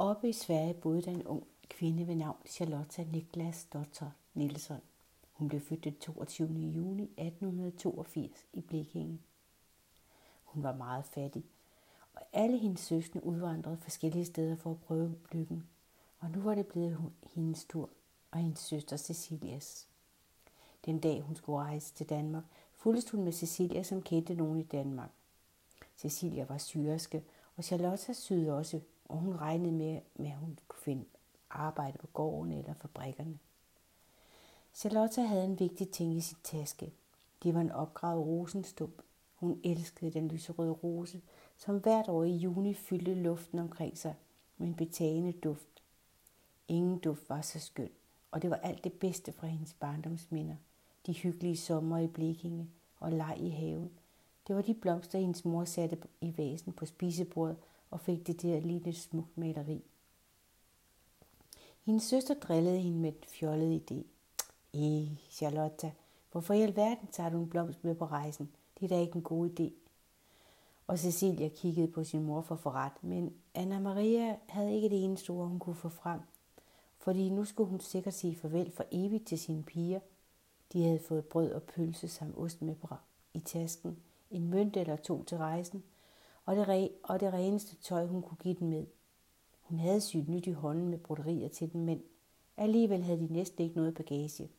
Oppe i Sverige boede der en ung kvinde ved navn Charlotta Niklas Dotter Nielsen. Hun blev født den 22. juni 1882 i Blekinge. Hun var meget fattig, og alle hendes søskende udvandrede forskellige steder for at prøve lykken. Og nu var det blevet hendes tur og hendes søster Cecilias. Den dag hun skulle rejse til Danmark, fulgte hun med Cecilia, som kendte nogen i Danmark. Cecilia var syrske, og Charlotta syede også, og hun regnede med, at hun kunne finde arbejde på gården eller fabrikkerne. Charlotte havde en vigtig ting i sin taske. Det var en opgravet rosenstump. Hun elskede den lyserøde rose, som hvert år i juni fyldte luften omkring sig med en betagende duft. Ingen duft var så skøn, og det var alt det bedste fra hendes barndomsminder. De hyggelige sommer i Blekinge og leg i haven. Det var de blomster, hendes mor satte i vasen på spisebordet og fik det der et smukt maleri. Hendes søster drillede hende med et fjollet idé. Eh, Ej, Charlotte, hvorfor i alverden tager du en blomst med på rejsen? Det er da ikke en god idé. Og Cecilia kiggede på sin mor for forret, men Anna Maria havde ikke det eneste ord, hun kunne få frem. Fordi nu skulle hun sikkert sige farvel for evigt til sine piger. De havde fået brød og pølse samt ost med i tasken, en mønt eller to til rejsen, og det, re- og det reneste tøj, hun kunne give dem med. Hun havde syet nyt i hånden med broderier til dem, men alligevel havde de næsten ikke noget bagage.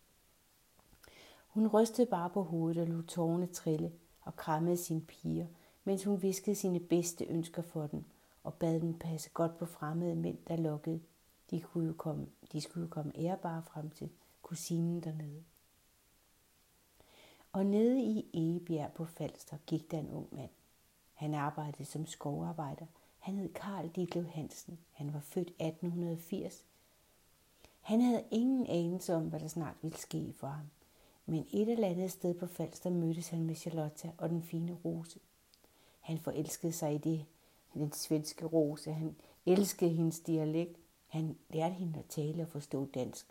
Hun rystede bare på hovedet og lod tårne trille og krammede sine piger, mens hun viskede sine bedste ønsker for dem og bad dem passe godt på fremmede mænd, der lukkede. De, kunne jo komme, de skulle jo komme ærbare frem til kusinen dernede. Og nede i Egebjerg på Falster gik der en ung mand. Han arbejdede som skovarbejder. Han hed Karl Ditlev Hansen. Han var født 1880. Han havde ingen anelse om, hvad der snart ville ske for ham. Men et eller andet sted på Falster mødtes han med Charlotta og den fine Rose. Han forelskede sig i det, den svenske Rose. Han elskede hendes dialekt. Han lærte hende at tale og forstå dansk.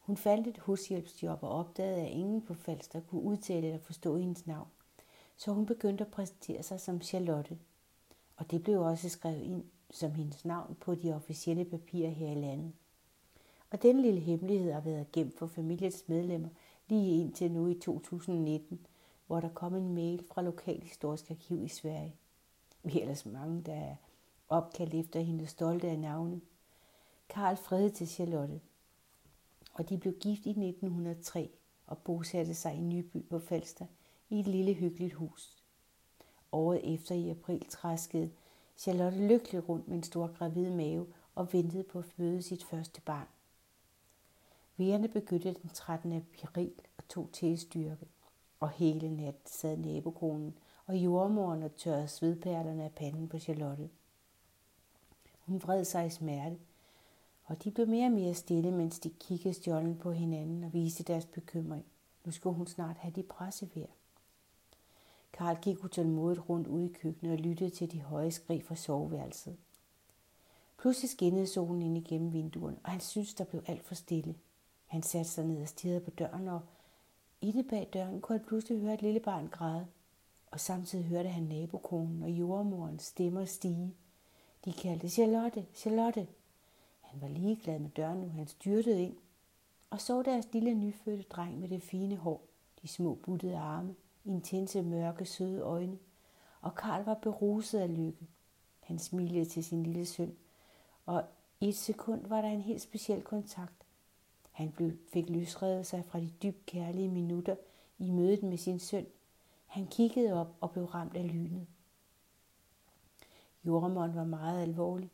Hun fandt et hushjælpsjob og opdagede, at ingen på Falster kunne udtale eller forstå hendes navn. Så hun begyndte at præsentere sig som Charlotte. Og det blev også skrevet ind som hendes navn på de officielle papirer her i landet. Og den lille hemmelighed har været gemt for familiens medlemmer lige indtil nu i 2019, hvor der kom en mail fra Lokalhistorisk Arkiv i Sverige. Vi er ellers mange, der er opkaldt efter hendes stolte af navne. Karl Frede til Charlotte. Og de blev gift i 1903 og bosatte sig i Nyby på Falster i et lille hyggeligt hus. Året efter i april træskede Charlotte lykkelig rundt med en stor gravid mave og ventede på at føde sit første barn. Vejerne begyndte den 13. april og tog til styrke, og hele natten sad nabokonen og jordmoren og tørrede svedperlerne af panden på Charlotte. Hun vred sig i smerte, og de blev mere og mere stille, mens de kiggede stjålen på hinanden og viste deres bekymring. Nu skulle hun snart have de pressevejr. Karl gik utålmodigt rundt ude i køkkenet og lyttede til de høje skrig fra soveværelset. Pludselig skinnede solen ind igennem vinduerne, og han syntes, der blev alt for stille. Han satte sig ned og stirrede på døren, og inde bag døren kunne han pludselig høre et lille barn græde. Og samtidig hørte han nabokonen og jordmorens stemmer stige. De kaldte Charlotte, Charlotte. Han var ligeglad med døren nu, han styrtede ind og så deres lille nyfødte dreng med det fine hår, de små buttede arme, intense mørke søde øjne, og Karl var beruset af lykke. Han smilede til sin lille søn, og i et sekund var der en helt speciel kontakt. Han blev, fik løsredet sig fra de dybt kærlige minutter i mødet med sin søn. Han kiggede op og blev ramt af lynet. Jordemon var meget alvorlig.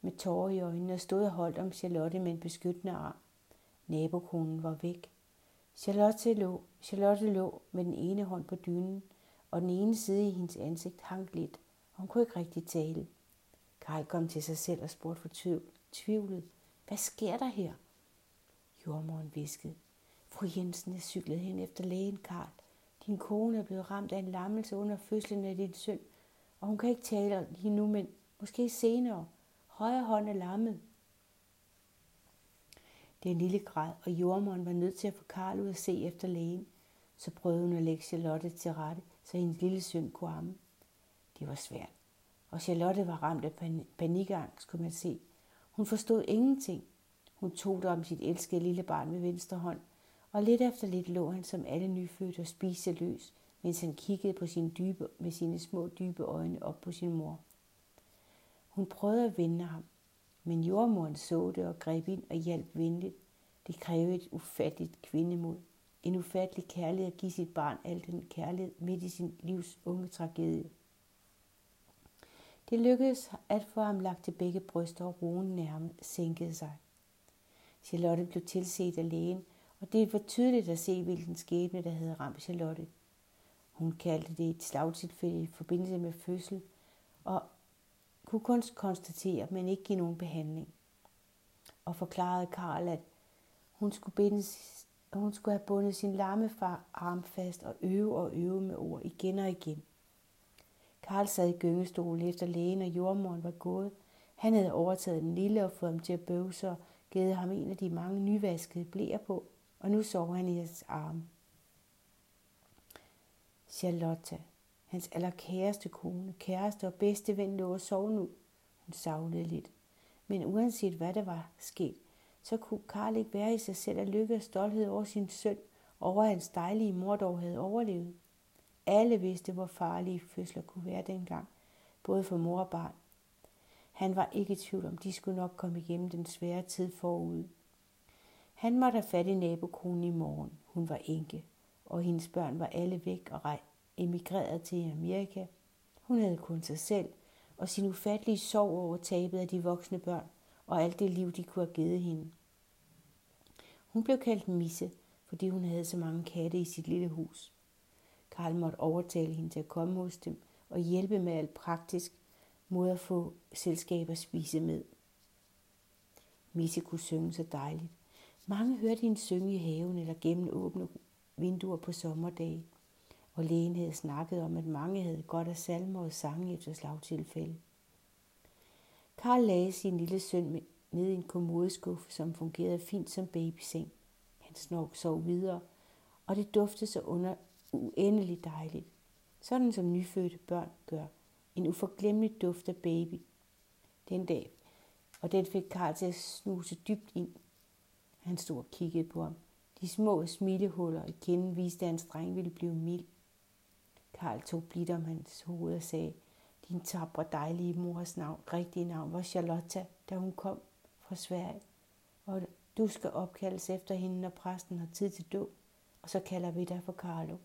Med tårer i øjnene og stod og holdt om Charlotte med en beskyttende arm. Nabokonen var væk. Charlotte lå, Charlotte lå med den ene hånd på dynen, og den ene side i hendes ansigt hang lidt. Hun kunne ikke rigtig tale. Kai kom til sig selv og spurgte for tvivlet. Hvad sker der her? Jordmoren viskede. Fru Jensen er cyklet hen efter lægen, Karl. Din kone er blevet ramt af en lammelse under fødslen af din søn, og hun kan ikke tale lige nu, men måske senere. Højre hånd er lammet. Det lille græd, og jordmoren var nødt til at få Karl ud at se efter lægen. Så prøvede hun at lægge Charlotte til rette, så hendes lille søn kunne amme. Det var svært. og Charlotte var ramt af panikangst, kunne man se. Hun forstod ingenting. Hun tog det om sit elskede lille barn med venstre hånd, og lidt efter lidt lå han som alle nyfødte og spiste løs, mens han kiggede på sine dybe, med sine små dybe øjne op på sin mor. Hun prøvede at vende ham, men jordmoren så det og greb ind og hjalp venligt. Det krævede et ufatteligt kvindemod. En ufattelig kærlighed at give sit barn al den kærlighed midt i sin livs unge tragedie. Det lykkedes at få ham lagt til begge bryster, og roen nærmest sænkede sig. Charlotte blev tilset af lægen, og det var tydeligt at se, hvilken skæbne, der havde ramt Charlotte. Hun kaldte det et slagtilfælde i forbindelse med fødsel, og kunne kun konstatere, men ikke give nogen behandling. Og forklarede Karl, at hun skulle, bindes, hun skulle have bundet sin lammefar arm fast og øve og øve med ord igen og igen. Karl sad i gyngestolen efter lægen og jordmoren var gået. Han havde overtaget den lille og fået ham til at bøve sig og givet ham en af de mange nyvaskede blæer på, og nu sov han i hans arme. Charlotte, hans allerkæreste kone, kæreste og bedste ven, lå og sov nu. Hun savnede lidt. Men uanset hvad der var sket, så kunne Karl ikke være i sig selv af lykke og stolthed over sin søn, over at hans dejlige mor dog havde overlevet. Alle vidste, hvor farlige fødsler kunne være dengang, både for mor og barn. Han var ikke i tvivl om, de skulle nok komme igennem den svære tid forud. Han måtte have fat i nabokonen i morgen. Hun var enke, og hendes børn var alle væk og emigreret til Amerika. Hun havde kun sig selv og sin ufattelige sorg over tabet af de voksne børn og alt det liv, de kunne have givet hende. Hun blev kaldt Misse, fordi hun havde så mange katte i sit lille hus. Karl måtte overtale hende til at komme hos dem og hjælpe med alt praktisk mod at få selskab at spise med. Misse kunne synge så dejligt. Mange hørte hende synge i haven eller gennem åbne vinduer på sommerdage, og lægen havde snakket om, at mange havde godt af salmer og sange efter slagtilfælde. Karl lagde sin lille søn ned i en kommodeskuffe, som fungerede fint som babyseng. Han snork sov videre, og det duftede så under uendeligt dejligt. Sådan som nyfødte børn gør. En uforglemmelig duft af baby. Den dag, og den fik Karl til at snuse dybt ind. Han stod og kiggede på ham. De små smilehuller i kinden viste, at hans dreng ville blive mild. Karl tog blidt om hans hoved og sagde, din tabre dejlige mors navn, rigtige navn, var Charlotta, da hun kom fra Sverige. Og du skal opkaldes efter hende, når præsten har tid til dåb, og så kalder vi dig for Carlo.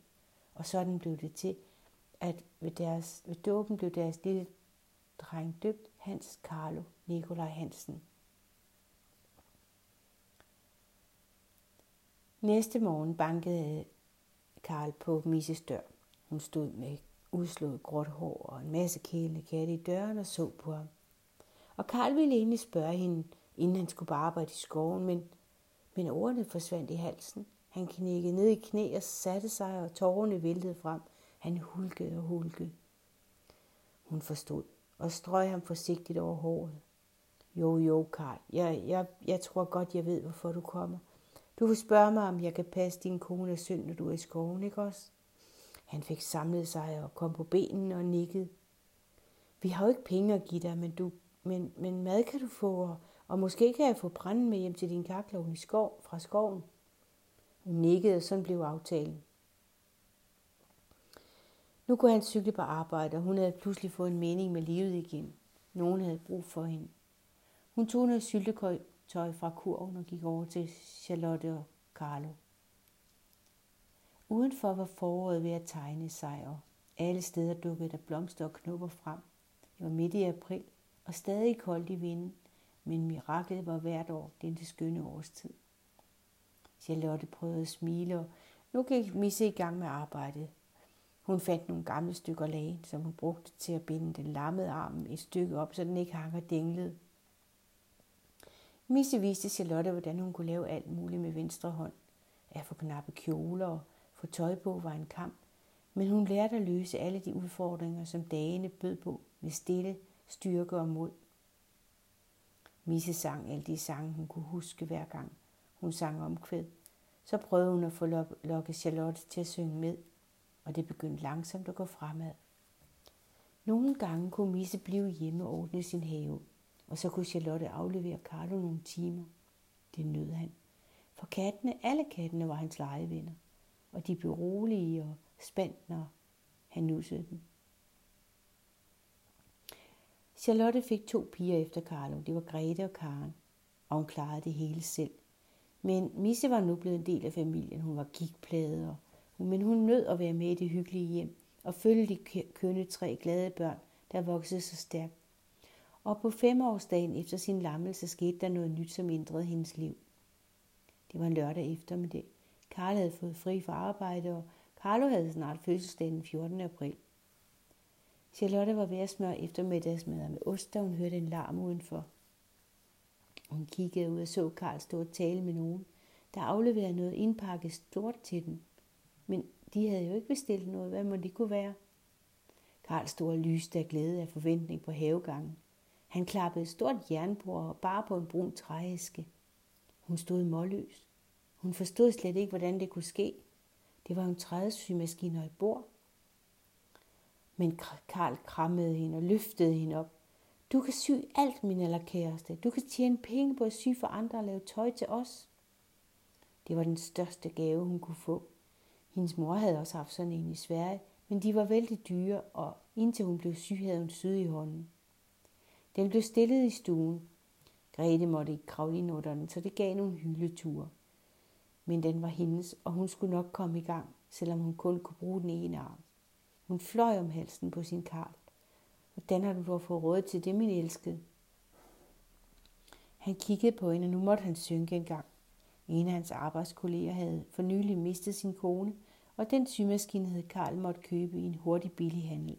Og sådan blev det til, at ved, deres, ved dåben blev deres lille dreng døbt Hans Carlo Nikolaj Hansen. Næste morgen bankede Karl på Misses dør. Hun stod med udslået gråt hår og en masse kælende katte i døren og så på ham. Og Karl ville egentlig spørge hende, inden han skulle bare arbejde i skoven, men, men ordene forsvandt i halsen. Han knækkede ned i knæ og satte sig, og tårerne væltede frem. Han hulkede og hulkede. Hun forstod og strøg ham forsigtigt over håret. Jo, jo, Karl. Jeg, jeg, jeg tror godt, jeg ved, hvorfor du kommer. Du vil spørge mig, om jeg kan passe din kone og søn, når du er i skoven, ikke også? Han fik samlet sig og kom på benene og nikkede. Vi har jo ikke penge at give dig, men, du, men, men mad kan du få, og, og måske kan jeg få branden med hjem til din kaklovn i skov, fra skoven. Hun nikkede, og sådan blev aftalen. Nu kunne han cykle på arbejde, og hun havde pludselig fået en mening med livet igen. Nogen havde brug for hende. Hun tog noget syltetøj fra kurven og gik over til Charlotte og Carlo. Udenfor var foråret ved at tegne sig, og alle steder dukkede der blomster og knopper frem. Det var midt i april, og stadig koldt i vinden, men miraklet var hvert år denne skønne årstid. Charlotte prøvede at smile, og nu gik Misse i gang med arbejdet. Hun fandt nogle gamle stykker lag, som hun brugte til at binde den lammede arm et stykke op, så den ikke hang og dinglede. Misse viste Charlotte, hvordan hun kunne lave alt muligt med venstre hånd. At få knappe kjoler og få tøj på var en kamp, men hun lærte at løse alle de udfordringer, som dagene bød på med stille, styrke og mod. Misse sang alle de sange, hun kunne huske hver gang. Hun sang omkvæd. Så prøvede hun at få lokke Charlotte til at synge med, og det begyndte langsomt at gå fremad. Nogle gange kunne Misse blive hjemme og ordne sin have, og så kunne Charlotte aflevere Carlo nogle timer. Det nød han. For kattene, alle kattene var hans legevenner, og de blev rolige og spændt, når han nussede dem. Charlotte fik to piger efter Carlo. Det var Grete og Karen, og hun klarede det hele selv. Men Misse var nu blevet en del af familien. Hun var gigtpladet, men hun nød at være med i det hyggelige hjem og følge de kønne tre glade børn, der voksede så stærkt. Og på femårsdagen efter sin lammelse skete der noget nyt, som ændrede hendes liv. Det var en lørdag eftermiddag. Karl havde fået fri fra arbejde, og Carlo havde snart fødselsdag den 14. april. Charlotte var ved at smøre eftermiddagsmad med ost, da hun hørte en larm udenfor. Hun kiggede ud og så Karl stå og tale med nogen, der afleverede noget indpakket stort til dem. Men de havde jo ikke bestilt noget. Hvad må det kunne være? Karl stod og lyste af glæde af forventning på havegangen. Han klappede et stort jernbord og bare på en brun trææske. Hun stod målløs. Hun forstod slet ikke, hvordan det kunne ske. Det var en trædesymaskine og et bord. Men Karl krammede hende og løftede hende op. Du kan sy alt, min allerkæreste. Du kan tjene penge på at sy for andre og lave tøj til os. Det var den største gave, hun kunne få. Hendes mor havde også haft sådan en i Sverige, men de var vældig dyre, og indtil hun blev syg, havde hun syet i hånden. Den blev stillet i stuen. Grete måtte ikke kravle ind under den, så det gav nogle hyldeture. Men den var hendes, og hun skulle nok komme i gang, selvom hun kun kunne bruge den ene arm. Hun fløj om halsen på sin karl. Hvordan har du dog fået råd til det, min elskede? Han kiggede på hende, og nu måtte han synke en gang. En af hans arbejdskolleger havde for nylig mistet sin kone, og den symaskine havde Karl måtte købe i en hurtig billig handel.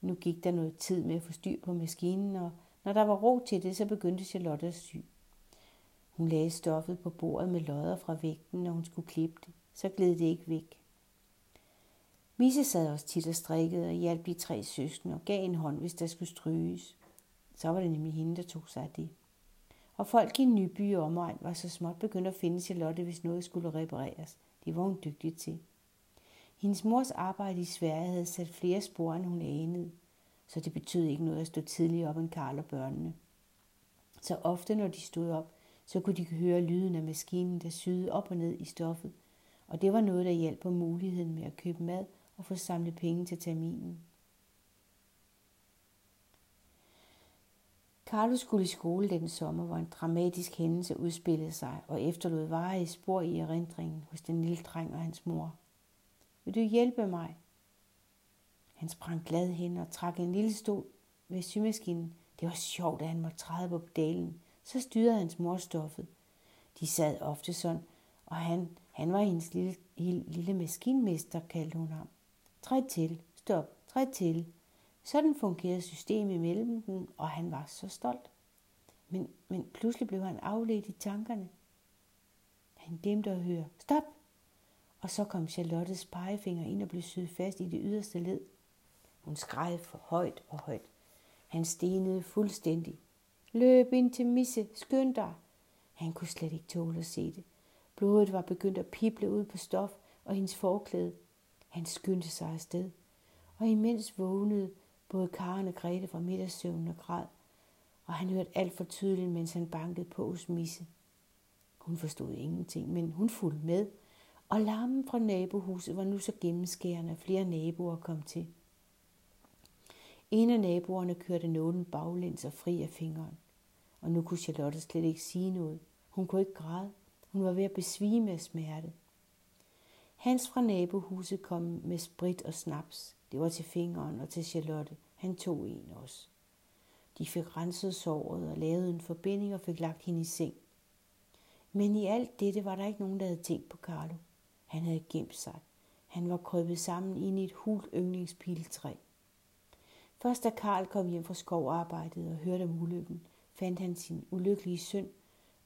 Nu gik der noget tid med at få styr på maskinen, og når der var ro til det, så begyndte Charlotte at sy. Hun lagde stoffet på bordet med lodder fra vægten, når hun skulle klippe det. Så gled det ikke væk. Misse sad også tit og strikkede og hjalp de tre søskende og gav en hånd, hvis der skulle stryges. Så var det nemlig hende, der tog sig af det. Og folk i Nyby og omegn var så småt begyndt at finde Charlotte, hvis noget skulle repareres. Det var hun dygtig til. Hendes mors arbejde i Sverige havde sat flere spor, end hun anede, så det betød ikke noget at stå tidligere op end Karl og børnene. Så ofte, når de stod op, så kunne de høre lyden af maskinen, der syede op og ned i stoffet, og det var noget, der hjalp på muligheden med at købe mad og få samlet penge til terminen. Carlos skulle i skole den sommer, hvor en dramatisk hændelse udspillede sig og efterlod varige spor i erindringen hos den lille dreng og hans mor. Vil du hjælpe mig? Han sprang glad hen og trak en lille stol ved symaskinen. Det var sjovt, at han måtte træde på pedalen. Så styrede hans mor stoffet. De sad ofte sådan, og han, han var hendes lille, lille maskinmester, kaldte hun ham. Træd til, stop, træd til, sådan fungerede systemet imellem dem, og han var så stolt. Men, men pludselig blev han afledt i tankerne. Han glemte at høre, stop! Og så kom Charlottes pegefinger ind og blev syet fast i det yderste led. Hun skreg for højt og højt. Han stenede fuldstændig. Løb ind til Misse, skynd dig! Han kunne slet ikke tåle at se det. Blodet var begyndt at pible ud på stof og hendes forklæde. Han skyndte sig afsted. Og imens vågnede Både Karen og Grete fra middagssøvnen og græd, og han hørte alt for tydeligt, mens han bankede på hos Misse. Hun forstod ingenting, men hun fulgte med, og larmen fra nabohuset var nu så gennemskærende, at flere naboer kom til. En af naboerne kørte nålen baglæns og fri af fingeren, og nu kunne Charlotte slet ikke sige noget. Hun kunne ikke græde. Hun var ved at besvime af smerte. Hans fra nabohuset kom med sprit og snaps. Det var til fingeren og til Charlotte. Han tog en også. De fik renset såret og lavet en forbinding og fik lagt hende i seng. Men i alt dette var der ikke nogen, der havde tænkt på Carlo. Han havde gemt sig. Han var krøbet sammen ind i et hult yndlingspiletræ. Først da Karl kom hjem fra skovarbejdet og hørte om ulykken, fandt han sin ulykkelige søn,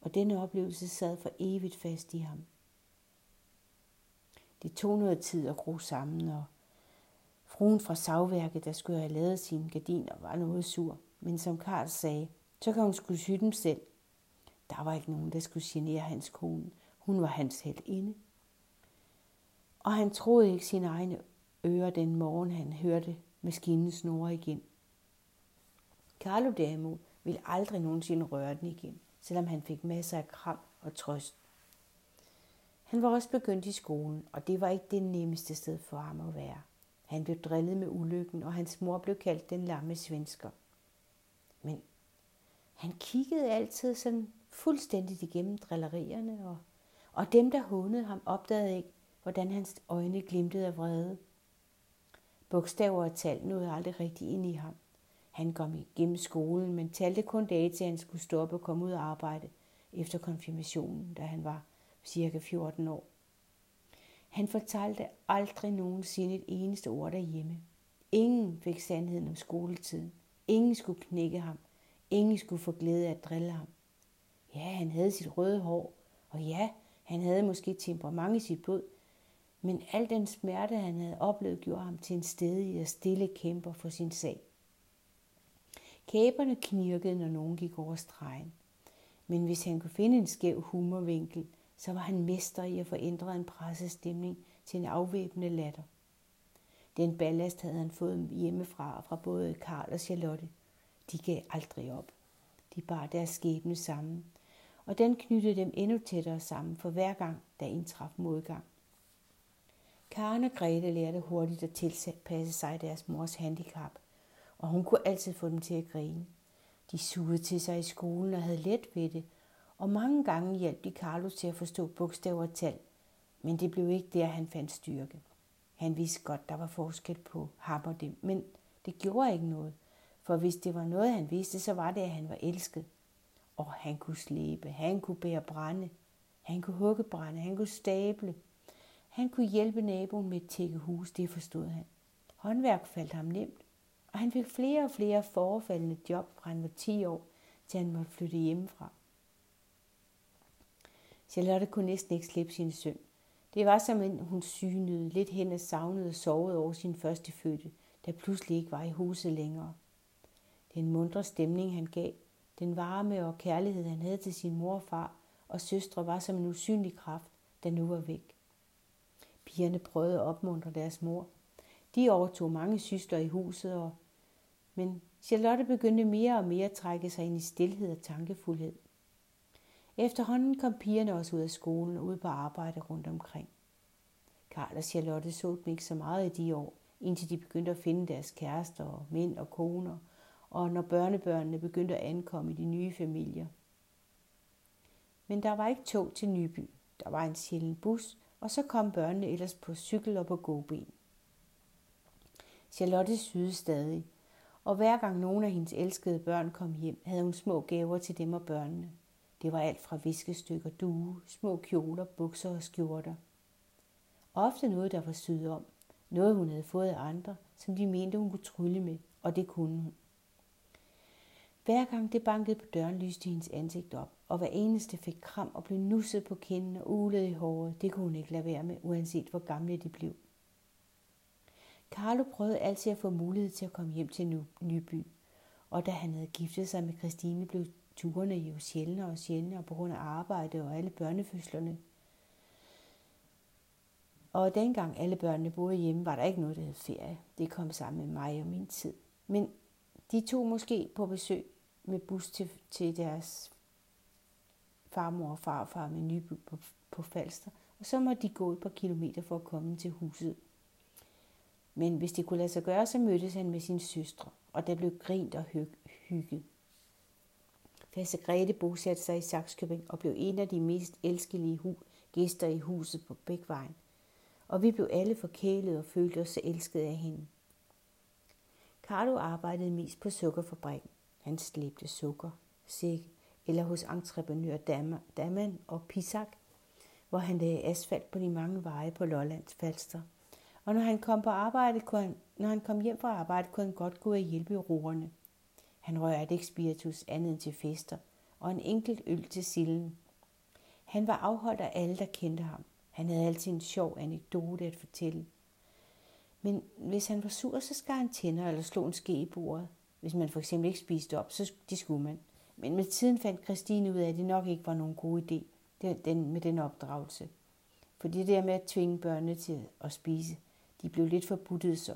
og denne oplevelse sad for evigt fast i ham. Det tog noget tid at gro sammen, og Fruen fra savværket, der skulle have lavet sine gardiner, var noget sur, men som Karl sagde, så kan hun skulle sy dem selv. Der var ikke nogen, der skulle genere hans kone. Hun var hans heldinde. Og han troede ikke sine egne ører den morgen, han hørte maskinen snore igen. Carlo derimod ville aldrig nogensinde røre den igen, selvom han fik masser af kram og trøst. Han var også begyndt i skolen, og det var ikke det nemmeste sted for ham at være. Han blev drillet med ulykken, og hans mor blev kaldt den lamme svensker. Men han kiggede altid sådan fuldstændigt igennem drillerierne, og, og dem, der hånede ham, opdagede ikke, hvordan hans øjne glimtede af vrede. Bogstaver og tal nåede aldrig rigtig ind i ham. Han kom igennem skolen, men talte kun dage til, at han skulle stoppe og komme ud og arbejde efter konfirmationen, da han var cirka 14 år. Han fortalte aldrig nogensinde et eneste ord derhjemme. Ingen fik sandheden om skoletiden. Ingen skulle knække ham. Ingen skulle få glæde af at drille ham. Ja, han havde sit røde hår, og ja, han havde måske temperament i sit blod, men al den smerte, han havde oplevet, gjorde ham til en stedig og stille kæmper for sin sag. Kæberne knirkede, når nogen gik over stregen. Men hvis han kunne finde en skæv humorvinkel, så var han mester i at forændre en pressestemning til en afvæbnende latter. Den ballast havde han fået hjemmefra fra både Karl og Charlotte. De gav aldrig op. De bar deres skæbne sammen, og den knyttede dem endnu tættere sammen for hver gang, der indtraf modgang. Karen og Grete lærte hurtigt at tilpasse sig deres mors handicap, og hun kunne altid få dem til at grine. De sugede til sig i skolen og havde let ved det, og mange gange hjalp de Carlos til at forstå bogstaver og tal, men det blev ikke der, han fandt styrke. Han vidste godt, der var forskel på ham og dem, men det gjorde ikke noget, for hvis det var noget, han vidste, så var det, at han var elsket. Og han kunne slæbe, han kunne bære brænde, han kunne hugge brænde, han kunne stable. Han kunne hjælpe naboen med at tække hus, det forstod han. Håndværk faldt ham nemt, og han fik flere og flere forfaldende job fra han var 10 år, til han måtte flytte hjemmefra. Charlotte kunne næsten ikke slippe sin søn. Det var som en hun synede, lidt hen og savnede og sovede over sin første fødte, der pludselig ikke var i huset længere. Den mundre stemning, han gav, den varme og kærlighed, han havde til sin mor og far og søstre, var som en usynlig kraft, der nu var væk. Pigerne prøvede at opmuntre deres mor. De overtog mange sysler i huset, og men Charlotte begyndte mere og mere at trække sig ind i stillhed og tankefuldhed. Efterhånden kom pigerne også ud af skolen og ud på arbejde rundt omkring. Karl og Charlotte så dem ikke så meget i de år, indtil de begyndte at finde deres kærester og mænd og koner, og når børnebørnene begyndte at ankomme i de nye familier. Men der var ikke tog til Nyby. Der var en sjælden bus, og så kom børnene ellers på cykel og på gåben. Charlotte syede stadig, og hver gang nogen af hendes elskede børn kom hjem, havde hun små gaver til dem og børnene. Det var alt fra viskestykker, due, små kjoler, bukser og skjorter. Ofte noget, der var syet om. Noget, hun havde fået af andre, som de mente, hun kunne trylle med, og det kunne hun. Hver gang det bankede på døren, lyste hendes ansigt op, og hver eneste fik kram og blev nusset på kinden og ulet i håret. Det kunne hun ikke lade være med, uanset hvor gamle de blev. Carlo prøvede altid at få mulighed til at komme hjem til Nyby, og da han havde giftet sig med Christine, blev turene jo sjældnere og sjældnere på grund af arbejde og alle børnefødslerne. Og dengang alle børnene boede hjemme, var der ikke noget, der hed ferie. Det kom sammen med mig og min tid. Men de tog måske på besøg med bus til, til deres farmor og farfar med Nyby på, på Falster, og så måtte de gå et par kilometer for at komme til huset. Men hvis det kunne lade sig gøre, så mødtes han med sin søstre, og der blev grint og hygget. Fasse Grete bosatte sig i Saxkøbing og blev en af de mest elskelige hu- gæster i huset på Bækvejen. Og vi blev alle forkælet og følte os så elskede af hende. Carlo arbejdede mest på sukkerfabrikken. Han slæbte sukker, sække eller hos entreprenør Daman og Pisak, hvor han lagde asfalt på de mange veje på Lollands Falster. Og når han kom på arbejde, kunne han, når han kom hjem fra arbejde, kunne han godt gå og hjælpe roerne. Han rørte ikke spiritus andet end til fester, og en enkelt øl til silden. Han var afholdt af alle, der kendte ham. Han havde altid en sjov anekdote at fortælle. Men hvis han var sur, så skar han tænder eller slog en ske i bordet. Hvis man for eksempel ikke spiste op, så de skulle man. Men med tiden fandt Christine ud af, at det nok ikke var nogen god idé den, med den opdragelse. For det der med at tvinge børnene til at spise, de blev lidt forbudtet så.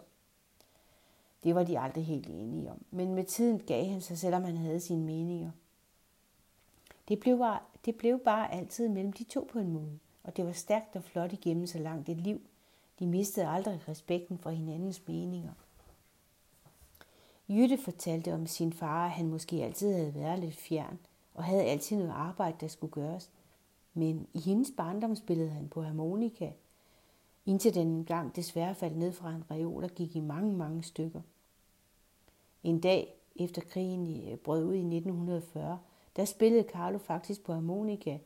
Det var de aldrig helt enige om. Men med tiden gav han sig, selvom han havde sine meninger. Det blev, bare, det blev bare altid mellem de to på en måde, og det var stærkt og flot igennem så langt et liv. De mistede aldrig respekten for hinandens meninger. Jytte fortalte om sin far, at han måske altid havde været lidt fjern, og havde altid noget arbejde, der skulle gøres. Men i hendes barndom spillede han på harmonika, indtil den gang desværre faldt ned fra en reol og gik i mange, mange stykker. En dag efter krigen øh, brød ud i 1940, der spillede Carlo faktisk på harmonika,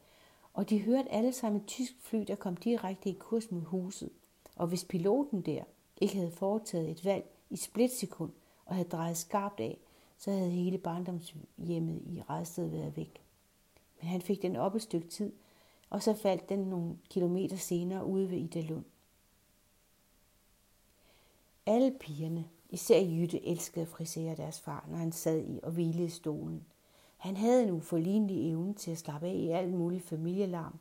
og de hørte alle sammen et tysk fly, der kom direkte i kurs mod huset. Og hvis piloten der ikke havde foretaget et valg i splitsekund og havde drejet skarpt af, så havde hele barndomshjemmet i Redsted været væk. Men han fik den op et stykke tid, og så faldt den nogle kilometer senere ude ved Idalund. Alle pigerne, især Jytte, elskede at frisere deres far, når han sad i og hvilede i stolen. Han havde en uforlignelig evne til at slappe af i alt muligt familielarm.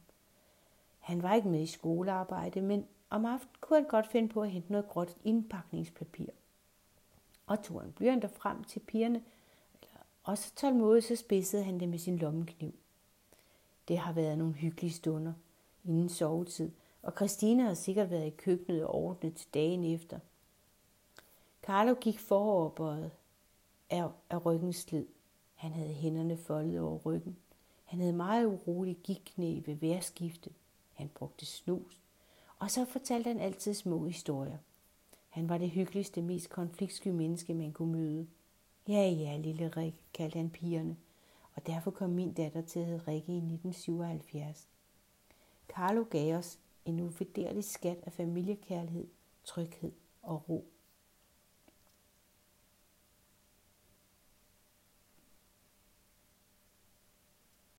Han var ikke med i skolearbejde, men om aftenen kunne han godt finde på at hente noget gråt indpakningspapir. Og tog han blyant frem til pigerne, og så tålmodigt så spidsede han det med sin lommekniv. Det har været nogle hyggelige stunder inden sovetid, og Christina har sikkert været i køkkenet og ordnet til dagen efter. Carlo gik foroverbøjet af, af ryggens slid. Han havde hænderne foldet over ryggen. Han havde meget urolig gigknæ ved værskifte. Han brugte snus. Og så fortalte han altid små historier. Han var det hyggeligste, mest konfliktsky menneske, man kunne møde. Ja, ja, lille Rik, kaldte han pigerne. Og derfor kom min datter til at hedde Rikke i 1977. Carlo gav os en uvurderlig skat af familiekærlighed, tryghed og ro.